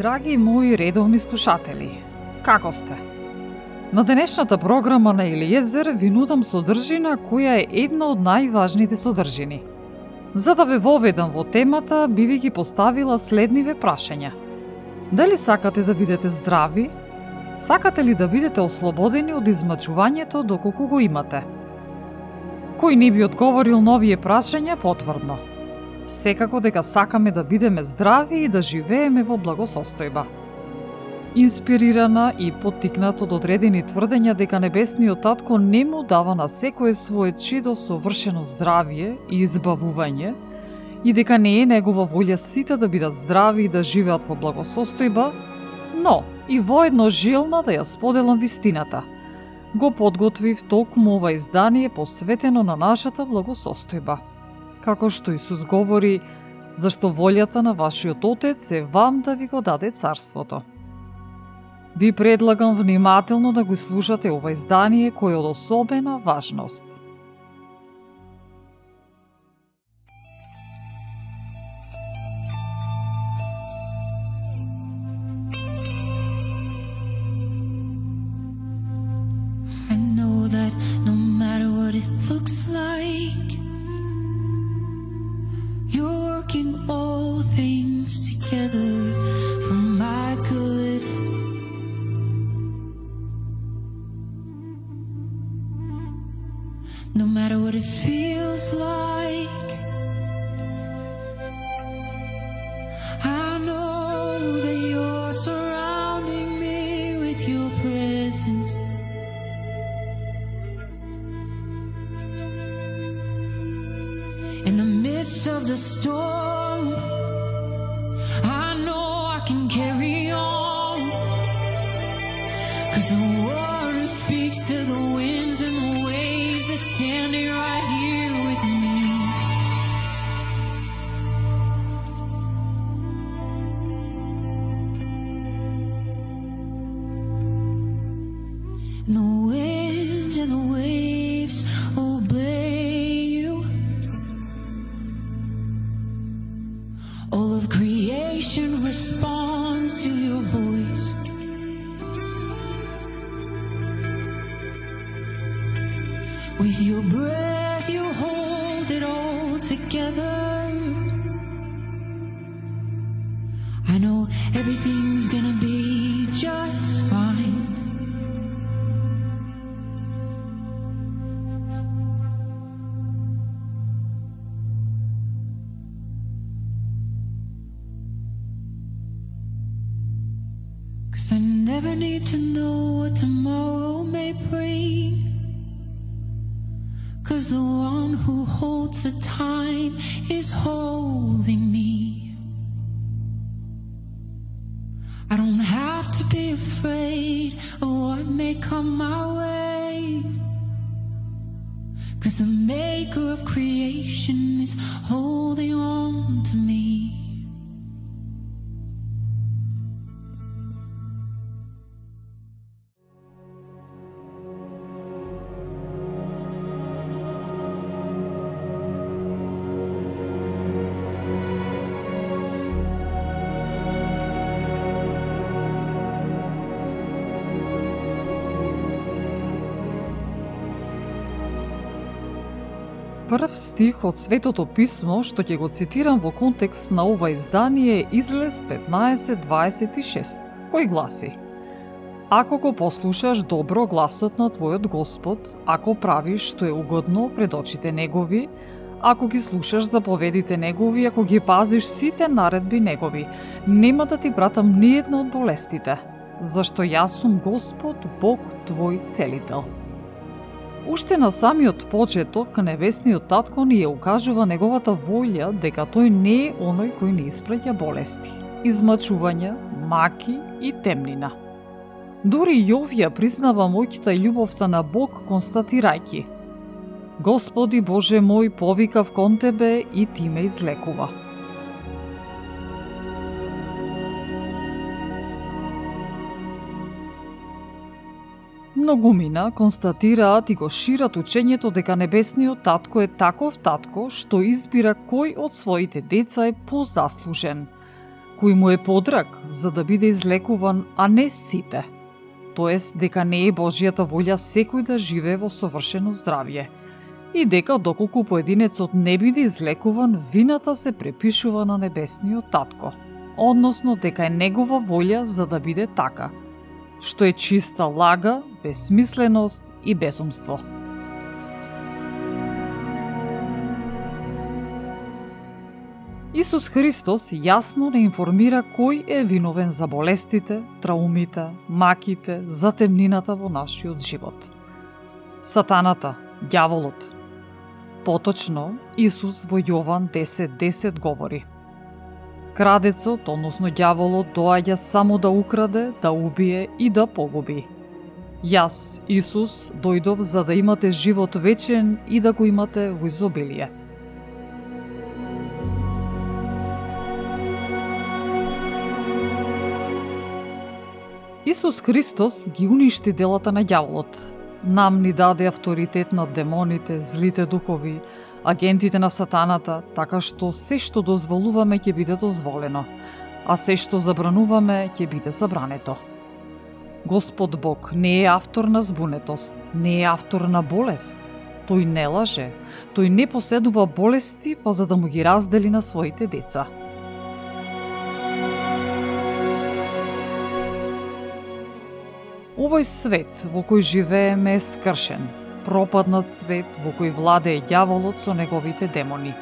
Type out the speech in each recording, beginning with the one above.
Драги мои редовни слушатели, како сте? На денешната програма на Елиезер ви нудам содржина која е една од најважните содржини. За да ве воведам во темата, би ви ги поставила следниве прашања. Дали сакате да бидете здрави? Сакате ли да бидете ослободени од измачувањето доколку го имате? Кој не би одговорил новие прашања потврдно – секако дека сакаме да бидеме здрави и да живееме во благосостојба. Инспирирана и поттикнат од одредени тврдења дека небесниот татко не му дава на секое свое чидо совршено здравие и избавување, и дека не е негова волја сите да бидат здрави и да живеат во благосостојба, но и воедно желна да ја споделам вистината. Го подготвив токму ова издание посветено на нашата благосостојба како што Исус говори, зашто волјата на вашиот Отец е вам да ви го даде царството. Ви предлагам внимателно да го слушате ова издание кое е од особена важност – together. With your breath, you hold it all together. I know everything's gonna be just fine. Cause I never need to know what tomorrow may bring. Cause the one who holds the time is holding me. I don't have to be afraid of what may come my way. Cause the maker of creation is holding on to me. Прв стих од Светото писмо што ќе го цитирам во контекст на ова издание е Излез 15.26, кој гласи Ако го послушаш добро гласот на твојот Господ, ако правиш што е угодно пред очите Негови, ако ги слушаш заповедите Негови, ако ги пазиш сите наредби Негови, нема да ти пратам ниедна од болестите, зашто јас сум Господ, Бог твој целител. Уште на самиот почеток, небесниот татко ни ја укажува неговата волја дека тој не е оној кој не испраќа болести, измачувања, маки и темнина. Дури Јов ја признава моќта и љубовта на Бог констатирајќи Господи Боже мој, повикав кон Тебе и Ти ме излекува. Многумина констатираат и го шират учењето дека небесниот татко е таков татко што избира кој од своите деца е позаслужен, кој му е подрак за да биде излекуван, а не сите. Тоест дека не е Божијата волја секој да живее во совршено здравје и дека доколку поединецот не биде излекуван, вината се препишува на небесниот татко, односно дека е негова волја за да биде така – што е чиста лага, безсмисленост и безумство. Исус Христос јасно не информира кој е виновен за болестите, траумите, маките, затемнината во нашиот живот. Сатаната, ѓаволот. Поточно, Исус во Јован 10.10 10 говори – Крадецот, односно ѓаволот, доаѓа само да украде, да убие и да погуби. Јас, Исус, дојдов за да имате живот вечен и да го имате во изобилие. Исус Христос ги уништи делата на ѓаволот. Нам ни даде авторитет над демоните, злите духови, агентите на сатаната, така што се што дозволуваме ќе биде дозволено, а се што забрануваме ќе биде забрането. Господ Бог не е автор на збунетост, не е автор на болест. Тој не лаже, тој не поседува болести па за да му ги раздели на своите деца. Овој свет во кој живееме е скршен, пропаднат свет во кој владее ѓаволот со неговите демони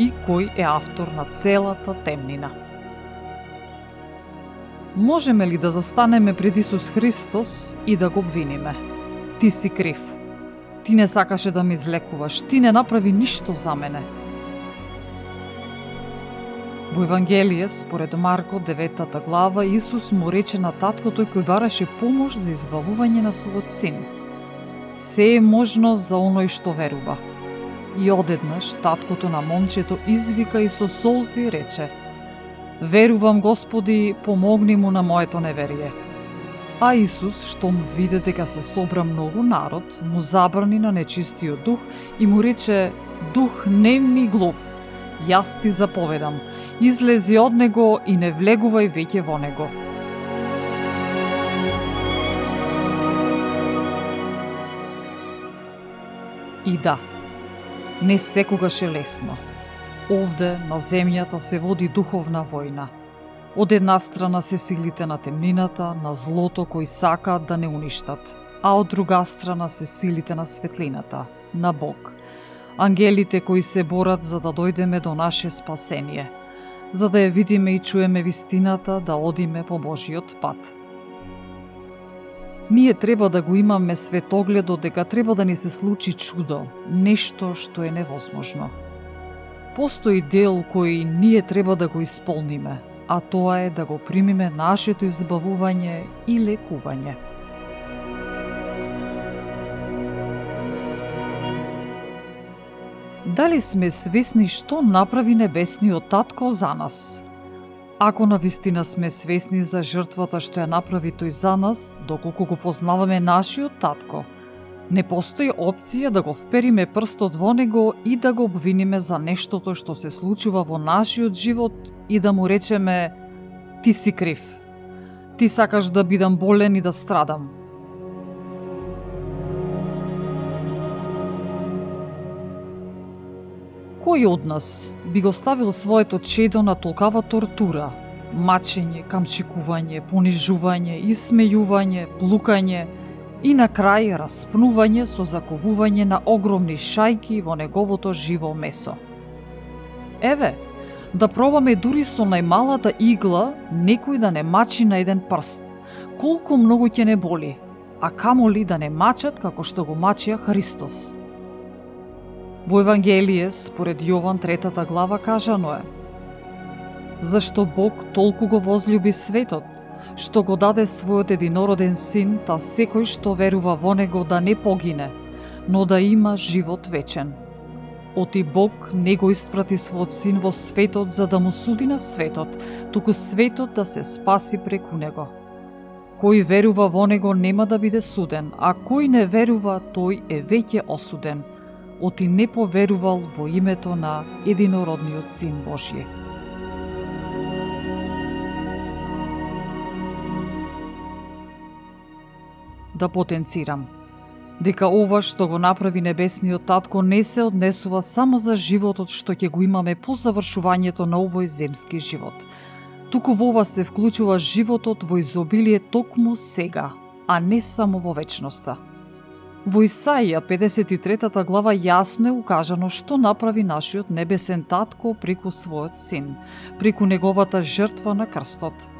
и кој е автор на целата темнина. Можеме ли да застанеме пред Исус Христос и да го обвиниме? Ти си крив. Ти не сакаше да ме излекуваш. Ти не направи ништо за мене. Во Евангелие, според Марко, 9 глава, Исус му рече на таткото кој бараше помош за избавување на својот син – Се е можно за оној што верува. И одеднаш таткото на момчето извика и со солзи рече Верувам Господи, помогни му на моето неверие. А Исус, што му виде дека се собра многу народ, му забрани на нечистиот дух и му рече Дух не ми глув, јас ти заповедам, излези од него и не влегувај веќе во него. И да, не секогаш е лесно. Овде, на земјата, се води духовна војна. Од една страна се силите на темнината, на злото кои сакаат да не уништат, а од друга страна се силите на светлината, на Бог. Ангелите кои се борат за да дојдеме до наше спасение, за да ја видиме и чуеме вистината, да одиме по Божиот пат. Ние треба да го имаме светогледо дека треба да ни се случи чудо, нешто што е невозможно. Постои дел кој ние треба да го исполниме, а тоа е да го примиме нашето избавување и лекување. Дали сме свесни што направи небесниот татко за нас? Ако на вистина сме свесни за жртвата што ја направи тој за нас, доколку го познаваме нашиот татко, не постои опција да го впериме прстот во него и да го обвиниме за нештото што се случува во нашиот живот и да му речеме ти си крив. Ти сакаш да бидам болен и да страдам. Кој од нас би го ставил своето чедо на толкава тортура, мачење, камчикување, понижување, исмејување, плукање и на крај распнување со заковување на огромни шајки во неговото живо месо. Еве, да пробаме дури со најмалата игла некој да не мачи на еден прст. Колку многу ќе не боли, а камоли да не мачат како што го мачија Христос. Во Евангелие, според Јован третата глава, кажано е Зашто Бог толку го возлюби светот, што го даде својот единороден син, та секој што верува во него да не погине, но да има живот вечен. Оти Бог не го испрати својот син во светот за да му суди на светот, туку светот да се спаси преку него. Кој верува во него нема да биде суден, а кој не верува, тој е веќе осуден, оти не поверувал во името на единородниот син Божје. Да потенцирам – дека ова што го направи небесниот татко не се однесува само за животот што ќе го имаме по завршувањето на овој земски живот. Туку во ова се вклучува животот во изобилие токму сега, а не само во вечноста. Во Исаија 53 глава јасно е укажано што направи нашиот небесен татко преку својот син, преку неговата жртва на крстот –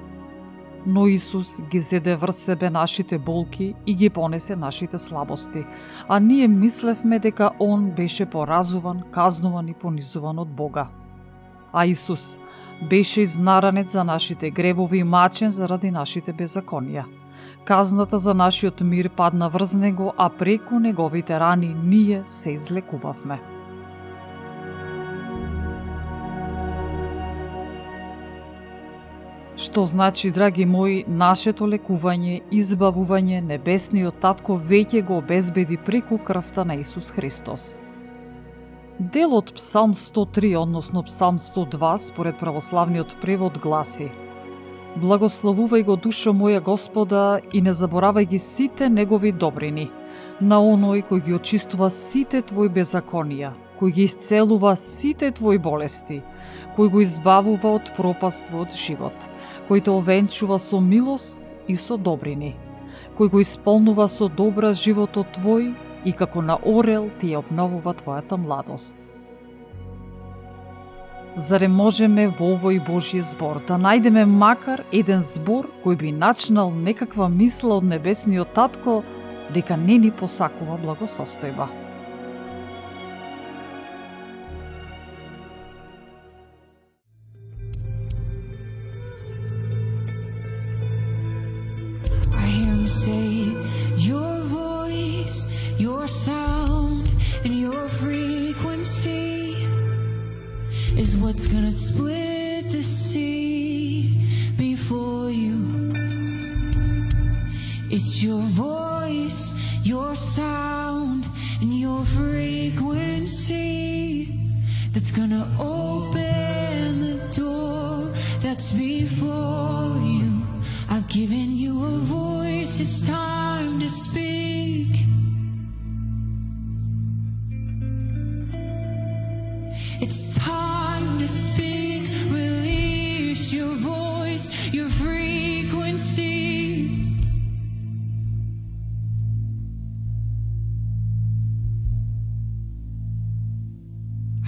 но Исус ги зеде врз себе нашите болки и ги понесе нашите слабости, а ние мислевме дека Он беше поразуван, казнуван и понизуван од Бога. А Исус беше изнаранет за нашите гревови и мачен заради нашите беззаконија. Казната за нашиот мир падна врз него, а преку неговите рани ние се излекувавме. Што значи, драги мои, нашето лекување, избавување, небесниот татко веќе го обезбеди преку крвта на Исус Христос. Дел од Псалм 103, односно Псалм 102, според православниот превод гласи Благословувај го душо моја Господа и не заборавај ги сите негови добрини, на оној кој ги очистува сите твои беззаконија, кој ги исцелува сите твои болести, кој го избавува од пропаствот живот, кој те овенчува со милост и со добрини, кој го исполнува со добра животот твој и како на орел ти ја обновува твојата младост. Заре можеме во овој Божји збор да најдеме макар еден збор кој би начнал некаква мисла од небесниот татко дека не ни посакува благосостојба?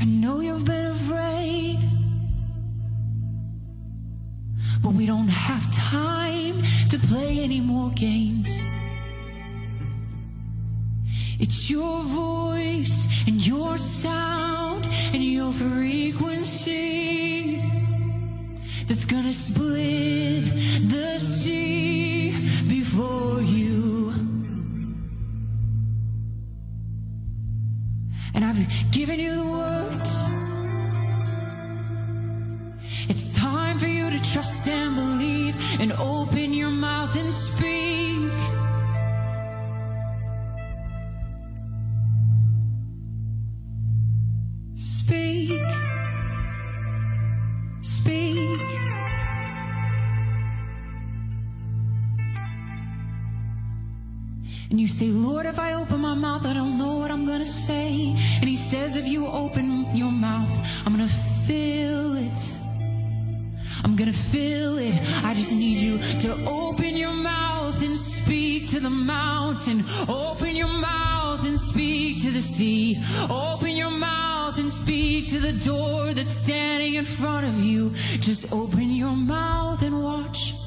I know you've been afraid, but we don't have time to play any more games. It's your voice and your sound and your frequency that's gonna split the sea and open I just need you to open your mouth and speak to the mountain. Open your mouth and speak to the sea. Open your mouth and speak to the door that's standing in front of you. Just open your mouth and watch.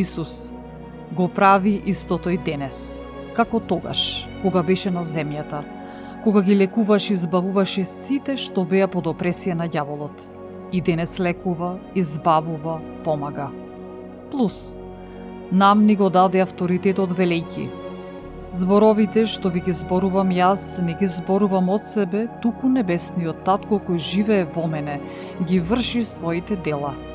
Исус го прави истото и денес, како тогаш, кога беше на земјата, кога ги лекуваш и избавуваше сите што беа под опресија на ѓаволот. И денес лекува, избавува, помага. Плус, нам ни го даде авторитетот велејки. Зборовите што ви ги зборувам јас, не ги зборувам од себе, туку небесниот татко кој живее во мене, ги врши своите дела –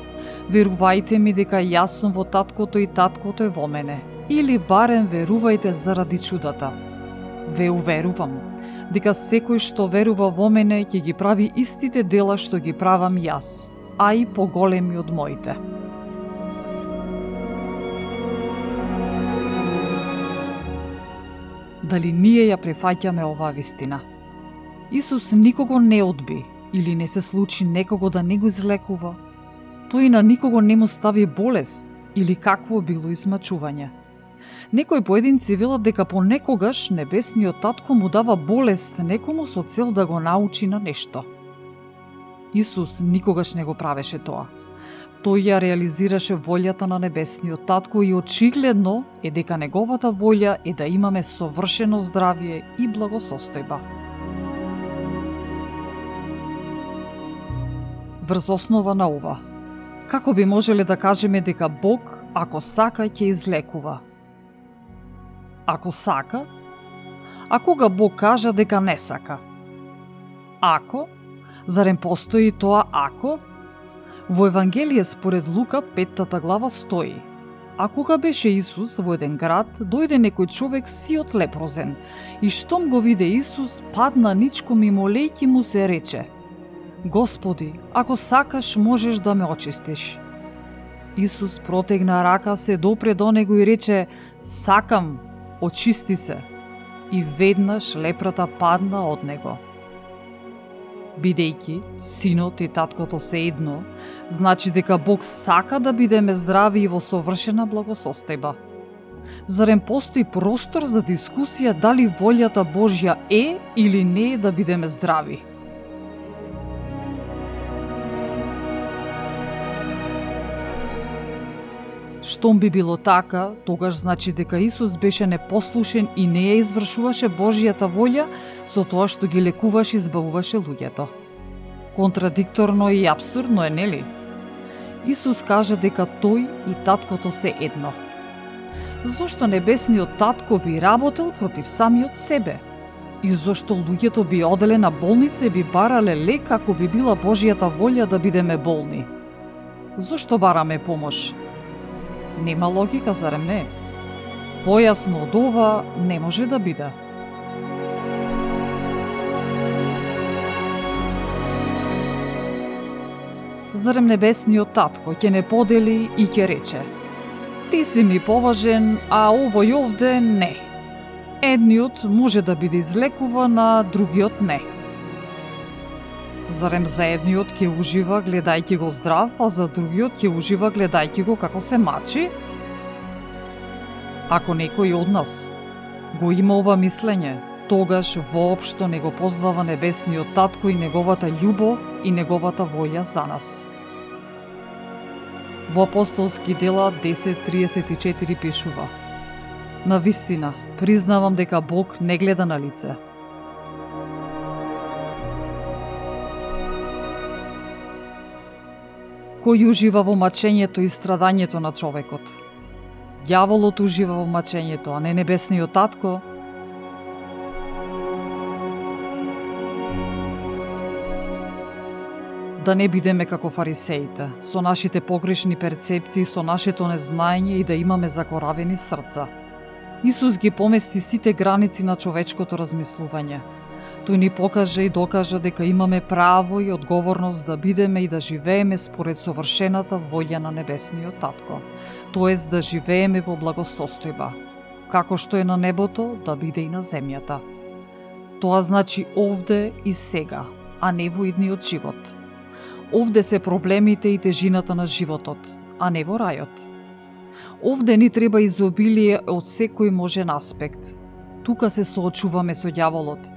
Верувајте ми дека јас сум во таткото и таткото е во мене. Или барем верувајте заради чудата. Ве уверувам дека секој што верува во мене ќе ги прави истите дела што ги правам јас, а и поголеми од моите. Дали ние ја префаќаме оваа вистина? Исус никого не одби или не се случи некого да не го излекува, тој на никого не му стави болест или какво било измачување. Некои поединци велат дека понекогаш небесниот татко му дава болест некому со цел да го научи на нешто. Исус никогаш не го правеше тоа. Тој ја реализираше волјата на небесниот татко и очигледно е дека неговата волја е да имаме совршено здравие и благосостојба. Врз основа на ова, Како би можеле да кажеме дека Бог, ако сака, ќе излекува? Ако сака? А кога Бог кажа дека не сака? Ако? Зарем постои тоа ако? Во Евангелие според Лука, петтата глава стои. А кога беше Исус во еден град, дојде некој човек сиот лепрозен, и штом го виде Исус, падна ничко мимо лејки му се рече – Господи, ако сакаш, можеш да ме очистиш. Исус протегна рака, се допре до него и рече, сакам, очисти се. И веднаш лепрата падна од него. Бидејќи синот и таткото се едно, значи дека Бог сака да бидеме здрави и во совршена благосостојба. Зарем постои простор за дискусија дали волјата Божја е или не е да бидеме здрави? Штом би било така, тогаш значи дека Исус беше непослушен и не ја извршуваше Божијата волја со тоа што ги лекуваше и избавуваше луѓето. Контрадикторно и абсурдно е, нели? Исус кажа дека тој и таткото се едно. Зошто небесниот татко би работел против самиот себе? И зошто луѓето би оделе на болница и би барале лек ако би била Божијата волја да бидеме болни? Зошто бараме помош? Нема логика, зарем не? Појасно од ова не може да биде. Зарем небесниот татко ќе не подели и ќе рече Ти си ми поважен, а овој овде не. Едниот може да биде излекуван, а другиот не. Зарем за едниот ќе ужива гледајќи го здрав, а за другиот ќе ужива гледајќи го како се мачи? Ако некој од нас го има ова мислење, тогаш воопшто не го познава небесниот татко и неговата љубов и неговата воја за нас. Во апостолски дела 10.34 пишува На вистина, признавам дека Бог не гледа на лице, кој ужива во мачењето и страдањето на човекот. Дјаволот ужива во мачењето, а не небесниот татко. Да не бидеме како фарисеите, со нашите погрешни перцепции, со нашето незнаење и да имаме закоравени срца. Исус ги помести сите граници на човечкото размислување. Тој ни покаже и докажа дека имаме право и одговорност да бидеме и да живееме според совршената волја на Небесниот Татко, тоест да живееме во благосостојба, како што е на небото, да биде и на земјата. Тоа значи овде и сега, а не во идниот живот. Овде се проблемите и тежината на животот, а не во рајот. Овде ни треба изобилие од секој можен аспект. Тука се соочуваме со ѓаволот.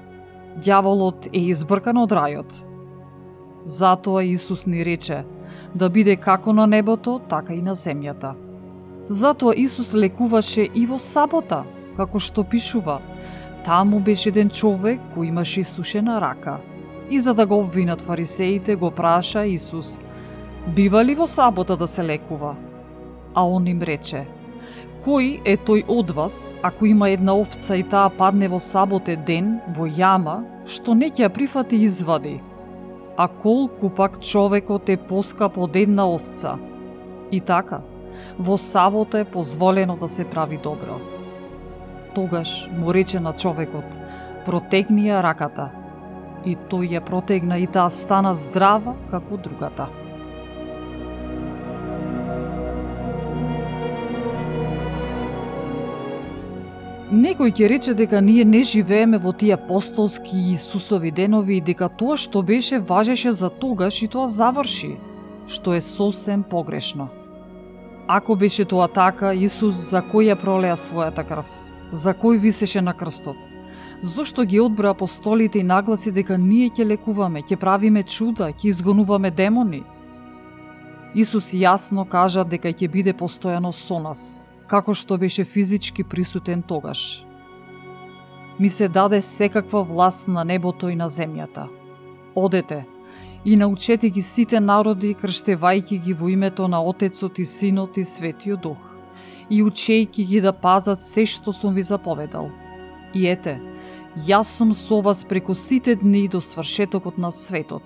Дјаволот е избркан од рајот. Затоа Исус ни рече да биде како на небото, така и на земјата. Затоа Исус лекуваше и во сабота, како што пишува. Таму беше еден човек кој имаше сушена рака. И за да го обвинат фарисеите, го праша Исус, бива ли во сабота да се лекува? А он им рече, Кој е тој од вас, ако има една овца и таа падне во саботе ден, во јама, што не ќе ја прифати извади? А колку пак човекот е поскап од една овца? И така, во сабота е позволено да се прави добро. Тогаш му рече на човекот, протегни ја раката. И тој ја протегна и таа стана здрава како другата. Некој ќе рече дека ние не живееме во тие апостолски и Исусови денови и дека тоа што беше важеше за тогаш и тоа заврши, што е сосем погрешно. Ако беше тоа така, Исус за кој ја пролеа својата крв? За кој висеше на крстот? Зошто ги одбра апостолите и нагласи дека ние ќе лекуваме, ќе правиме чуда, ќе изгонуваме демони? Исус јасно кажа дека ќе биде постојано со нас, како што беше физички присутен тогаш. Ми се даде секаква власт на небото и на земјата. Одете и научете ги сите народи, крштевајки ги во името на Отецот и Синот и Светиот Дух, и учејки ги да пазат се што сум ви заповедал. И ете, јас сум со вас преку сите дни до свршетокот на светот.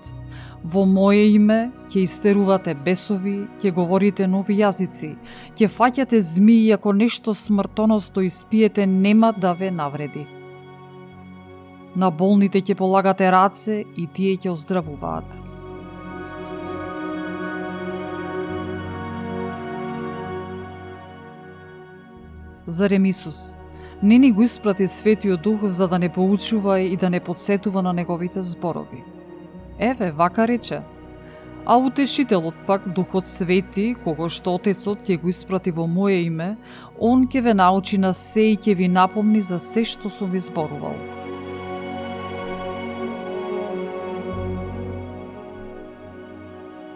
Во моје име ќе истерувате бесови, ќе говорите нови јазици, ќе фаќате змии ако нешто смртоносто испиете нема да ве навреди. На болните ќе полагате раце и тие ќе оздравуваат. Зарем Исус не ни го испрати Светиот Дух за да не поучува и да не подсетува на неговите зборови. Еве, вака рече. А утешителот пак, Духот Свети, кого што Отецот ќе го испрати во моје име, Он ќе ве научи на се и ќе ви напомни за се што сум ви зборувал.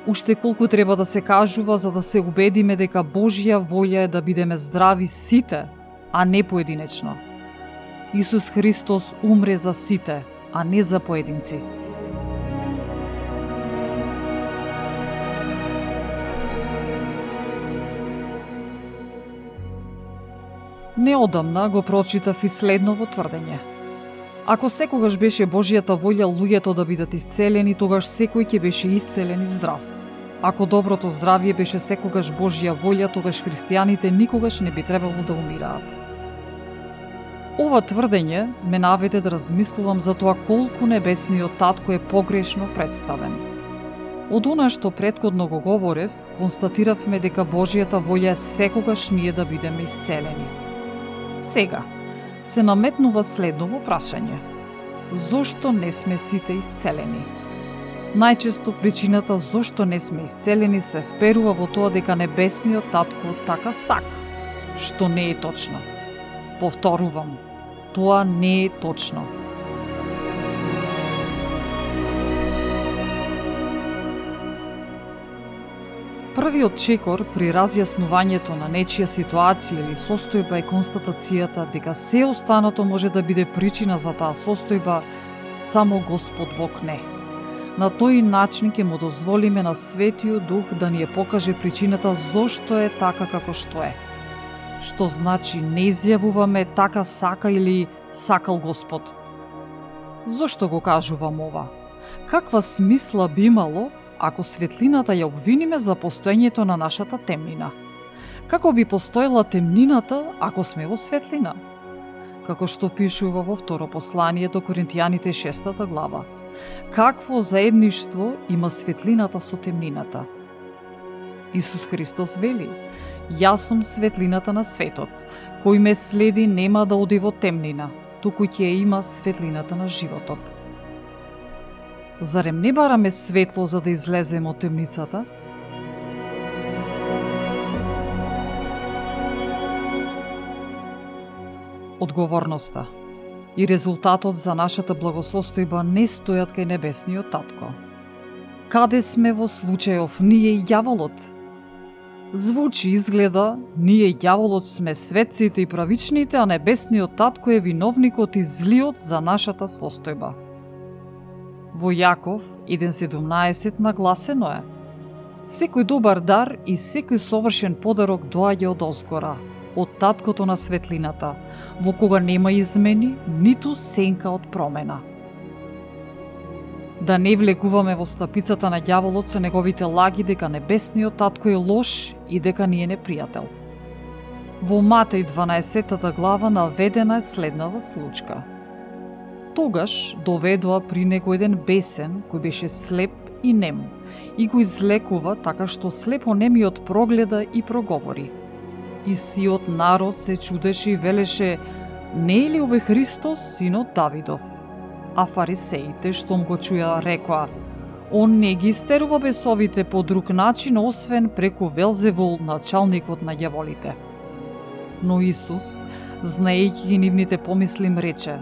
Уште колку треба да се кажува за да се убедиме дека Божја волја е да бидеме здрави сите, а не поединечно. Исус Христос умре за сите, а не за поединци. Неодамна го прочитав и следново тврдење. Ако секогаш беше Божијата волја луѓето да бидат исцелени, тогаш секој ќе беше исцелен и здрав. Ако доброто здравје беше секогаш Божја волја, тогаш христијаните никогаш не би требало да умираат. Ова тврдење ме наведе да размислувам за тоа колку небесниот татко е погрешно представен. Од она што предходно го говорев, констатиравме дека Божијата волја е секогаш ние да бидеме исцелени. Сега, се наметнува следново прашање. Зошто не сме сите исцелени? Најчесто причината зошто не сме исцелени се вперува во тоа дека небесниот татко така сак, што не е точно. Повторувам, тоа не е точно. Првиот чекор при разјаснувањето на нечија ситуација или состојба е констатацијата дека се останато може да биде причина за таа состојба, само Господ Бог не. На тој начин ќе му дозволиме на Светиот Дух да ни ја покаже причината зошто е така како што е. Што значи не изјавуваме така сака или сакал Господ. Зошто го кажувам ова? Каква смисла би имало ако светлината ја обвиниме за постоењето на нашата темнина? Како би постоела темнината ако сме во светлина? како што пишува во второ послание до Коринтијаните 6 глава. Какво заедништво има светлината со темнината? Исус Христос вели, Јас сум светлината на светот, кој ме следи нема да оди во темнина, туку ќе има светлината на животот. Зарем не бараме светло за да излеземе од темницата? Одговорноста и резултатот за нашата благосостојба не стојат кај небесниот татко. Каде сме во случајов ние и јаволот? Звучи изгледа, ние јаволот сме светците и правичните, а небесниот татко е виновникот и злиот за нашата слостојба. Во Јаков 1.17 нагласено е Секој добар дар и секој совршен подарок доаѓа од озгора, од таткото на светлината, во кога нема измени, ниту сенка од промена. Да не влегуваме во стапицата на ѓаволот со неговите лаги дека небесниот татко е лош и дека ни е непријател. Во Матеј 12 глава наведена е следнава случка. Тогаш доведува при него еден бесен кој беше слеп и нем и го излекува така што слепо немиот прогледа и проговори – и сиот народ се чудеше и велеше не е ли овој Христос синот Давидов? А фарисеите, што го чуја, рекоа, Он не ги стерува бесовите по друг начин, освен преку Велзевул, началникот на јаволите. Но Исус, знаејќи ги нивните помисли, рече,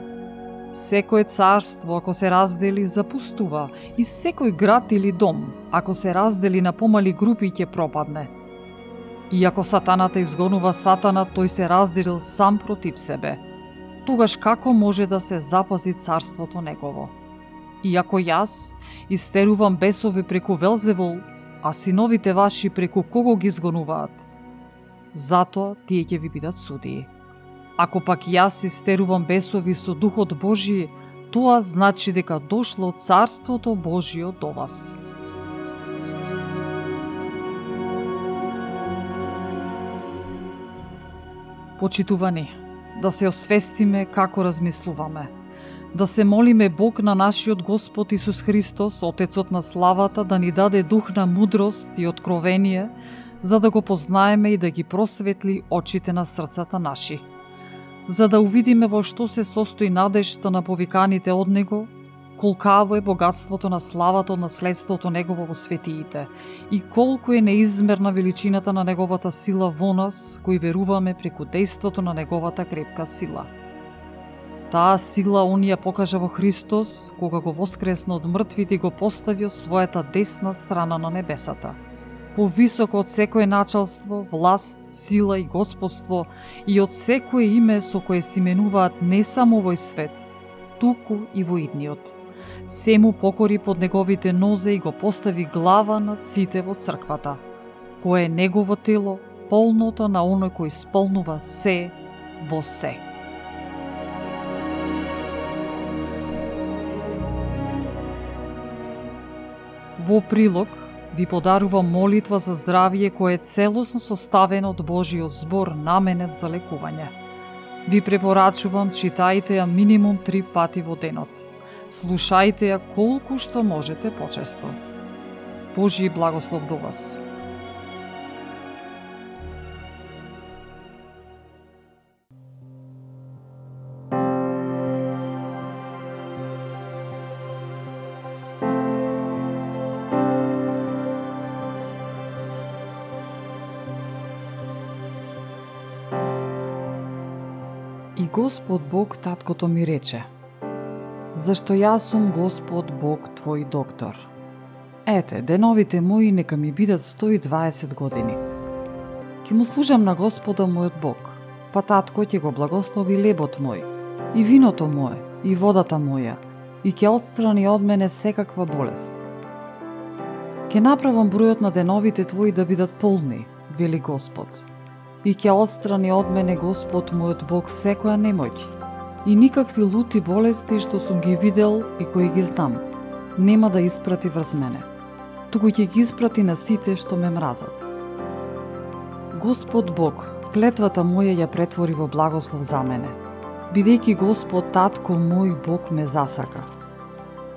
Секој царство, ако се раздели, запустува, и секој град или дом, ако се раздели на помали групи, ќе пропадне. Иако сатаната изгонува сатана, тој се разделил сам против себе. Тогаш како може да се запази царството негово? Иако јас истерувам бесови преку Велзевол, а синовите ваши преку кого ги изгонуваат? Затоа тие ќе ви бидат судии. Ако пак јас истерувам бесови со Духот Божи, тоа значи дека дошло Царството Божио до вас. Почитувани, да се освестиме како размислуваме, да се молиме Бог на нашиот Господ Исус Христос, Отецот на славата, да ни даде дух на мудрост и откровение, за да го познаеме и да ги просветли очите на срцата наши. За да увидиме во што се состои надежта на повиканите од Него, колкаво е богатството на славата од наследството негово во светиите и колку е неизмерна величината на неговата сила во нас, кои веруваме преку действото на неговата крепка сила. Таа сила он ја покажа во Христос, кога го воскресна од мртвите и го постави од својата десна страна на небесата. Повисоко од секое началство, власт, сила и господство и од секое име со кое се именуваат не само овој свет, туку и во идниот се му покори под неговите нозе и го постави глава над сите во црквата, кое е негово тело, полното на оној кој исполнува се во се. Во прилог ви подарувам молитва за здравје кое е целосно составено од Божиот збор наменет за лекување. Ви препорачувам читајте ја минимум три пати во денот – Слушајте ја колку што можете почесто. Божи благослов до вас. Господ Бог таткото ми рече – зашто јас сум Господ Бог твој доктор. Ете, деновите мои нека ми бидат 120 години. Ке му служам на Господа мојот Бог, па татко ќе го благослови лебот мој, и виното мое, и водата моја, и ќе отстрани од мене секаква болест. Ке направам бројот на деновите твои да бидат полни, вели Господ, и ќе отстрани од мене Господ мојот Бог секоја немоќ, и никакви лути болести што сум ги видел и кои ги знам, нема да испрати врз мене, туку ќе ги испрати на сите што ме мразат. Господ Бог, клетвата моја ја претвори во благослов за мене. бидејќи Господ Татко мој Бог ме засака.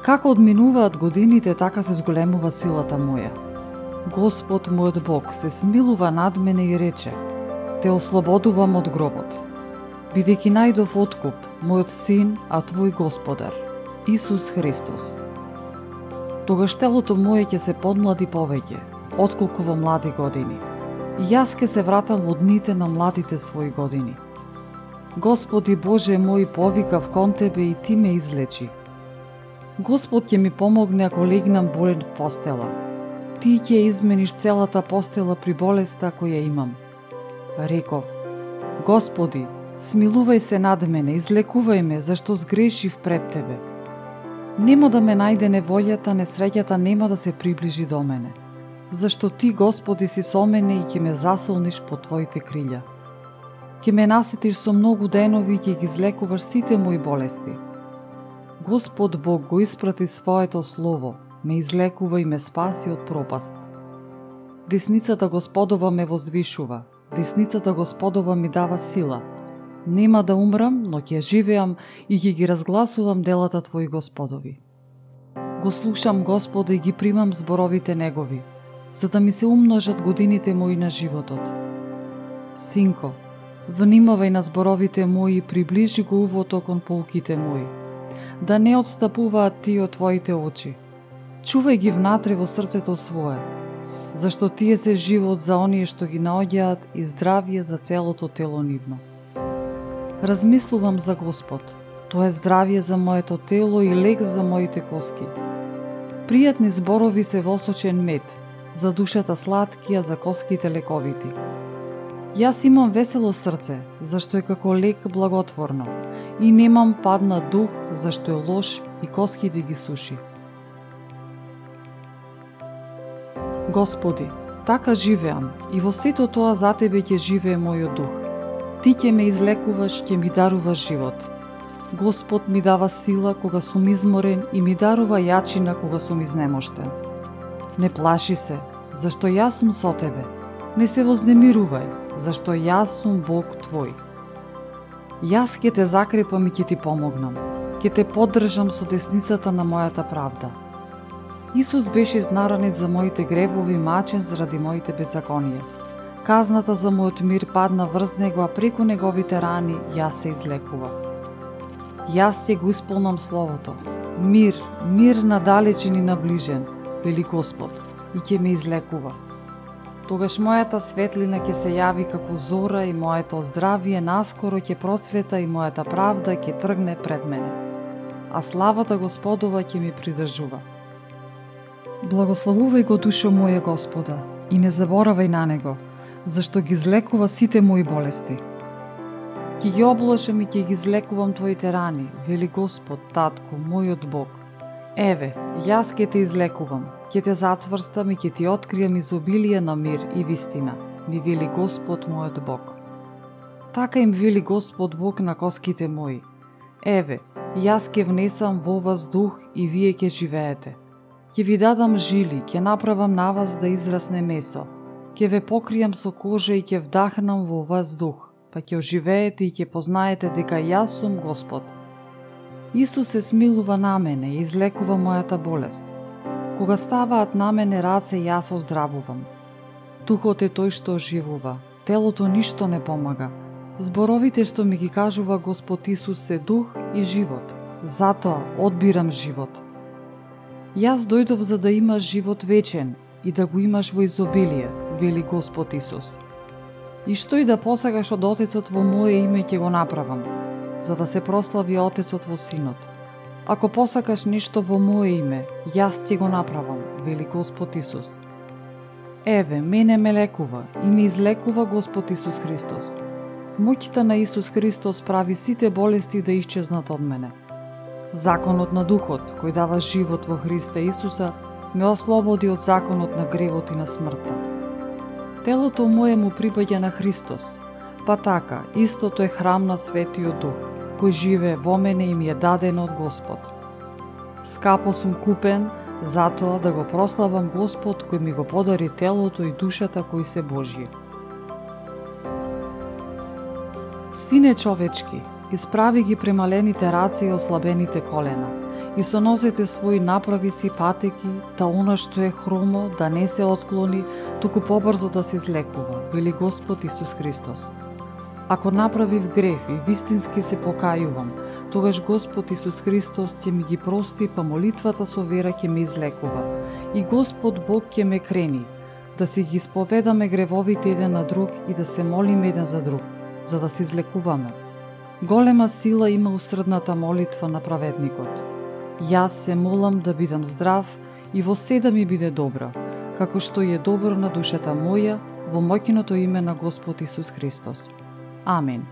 Како одминуваат годините, така се зголемува силата моја. Господ мојот Бог се смилува над мене и рече, те ослободувам од гробот. Бидејќи најдов откуп, мојот син, а твој Господар, Исус Христос. Тогаш телото моје ќе се подмлади повеќе, отколку во млади години. И јас ке се вратам во дните на младите своји години. Господи Боже мој, повикав кон Тебе и Ти ме излечи. Господ ќе ми помогне ако легнам болен в постела. Ти ќе измениш целата постела при болеста која имам. Реков, Господи, смилувај се над мене, излекувај ме, зашто сгрешив пред Тебе. Нема да ме најде неволјата, несреќата нема да се приближи до мене зашто Ти, Господи, си со мене и ќе ме засолниш по Твоите крилја. Ке ме насетиш со многу денови и ќе ги излекуваш сите мои болести. Господ Бог го испрати своето слово, ме излекува и ме спаси од пропаст. Десницата Господова ме возвишува, десницата Господова ми дава сила. Нема да умрам, но ќе живеам и ќе ги разгласувам делата Твои Господови. Го слушам Господа и ги примам зборовите Негови, за да ми се умножат годините мои на животот. Синко, внимавај на зборовите мои и приближи го увото кон полките мои, да не отстапуваат ти од твоите очи. Чувај ги внатре во срцето свое, зашто тие се живот за оние што ги наоѓаат и здравје за целото тело нивно. Размислувам за Господ, тоа е здравје за моето тело и лек за моите коски. Пријатни зборови се восочен мед, за душата сладки, а за коските лековити. Јас имам весело срце, зашто е како лек благотворно, и немам падна дух, зашто е лош и коските ги суши. Господи, така живеам и во сето тоа за Тебе ќе живее мојот дух. Ти ќе ме излекуваш, ќе ми даруваш живот. Господ ми дава сила кога сум изморен и ми дарува јачина кога сум изнемоштен. Не плаши се, зашто јас сум со тебе. Не се вознемирувај, зашто јас сум Бог твој. Јас ќе те закрепам и ќе ти помогнам. Ќе те поддржам со десницата на мојата правда. Исус беше изнаранет за моите гребови, мачен заради моите беззаконија. Казната за мојот мир падна врз него, а преку неговите рани јас се излекував. Јас ќе го исполнам Словото. Мир, мир надалечен и наближен – вели Господ, и ќе ме излекува. Тогаш мојата светлина ќе се јави како зора и моето здравие наскоро ќе процвета и мојата правда ќе тргне пред мене. А славата Господова ќе ми придржува. Благословувај го душо моја Господа и не заборавај на него, зашто ги злекува сите мои болести. Ки ги облошам и ќе ги злекувам твоите рани, вели Господ, Татко, мојот Бог. Еве, јас ќе те излекувам, ќе те зацврстам и ќе ти откријам изобилие на мир и вистина, ми вели Господ мојот Бог. Така им вели Господ Бог на коските мои. Еве, јас ќе внесам во вас дух и вие ќе живеете. Ќе ви дадам жили, ќе направам на вас да израсне месо. Ќе ве покријам со кожа и ќе вдахнам во вас дух, па ќе оживеете и ќе познаете дека јас сум Господ – Исус се смилува на мене и излекува мојата болест. Кога ставаат на мене раце, јас оздравувам. Духот е тој што оживува, телото ништо не помага. Зборовите што ми ги кажува Господ Исус се дух и живот. Затоа одбирам живот. Јас дојдов за да имаш живот вечен и да го имаш во изобилие, вели Господ Исус. И што и да посагаш од Отецот во моје име ќе го направам, за да се прослави Отецот во Синот. Ако посакаш нешто во моје име, јас ти го направам, вели Господ Исус. Еве, мене ме лекува и ме излекува Господ Исус Христос. Моќта на Исус Христос прави сите болести да исчезнат од мене. Законот на Духот, кој дава живот во Христа Исуса, ме ослободи од законот на гревот и на смртта. Телото моје му припаѓа на Христос, Па така, истото е храм на Светиот Дух, кој живе во мене и ми е даден од Господ. Скапо сум купен, затоа да го прославам Господ кој ми го подари телото и душата кои се Божји. Сине човечки, Исправи ги премалените раце и ослабените колена. И со нозете своји направи си патеки, та она што е хромо да не се отклони, туку побрзо да се излекува, вели Господ Исус Христос. Ако направив грех и вистински се покајувам, тогаш Господ Исус Христос ќе ми ги прости, па молитвата со вера ќе ме излекува. И Господ Бог ќе ме крени, да си ги исповедаме гревовите еден на друг и да се молиме еден за друг, за да се излекуваме. Голема сила има усредната молитва на праведникот. Јас се молам да бидам здрав и во се да ми биде добро, како што е добро на душата моја, во моќното име на Господ Исус Христос. Амин.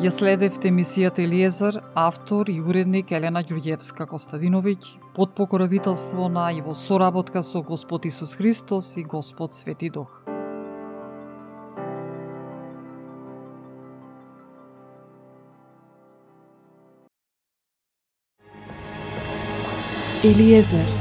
Ја следевте емисијата Елиезар, автор и уредник Елена Ѓурѓевска Костадиновиќ, под покровителство на и во соработка со Господ Исус Христос и Господ Свети Дух. Елиезер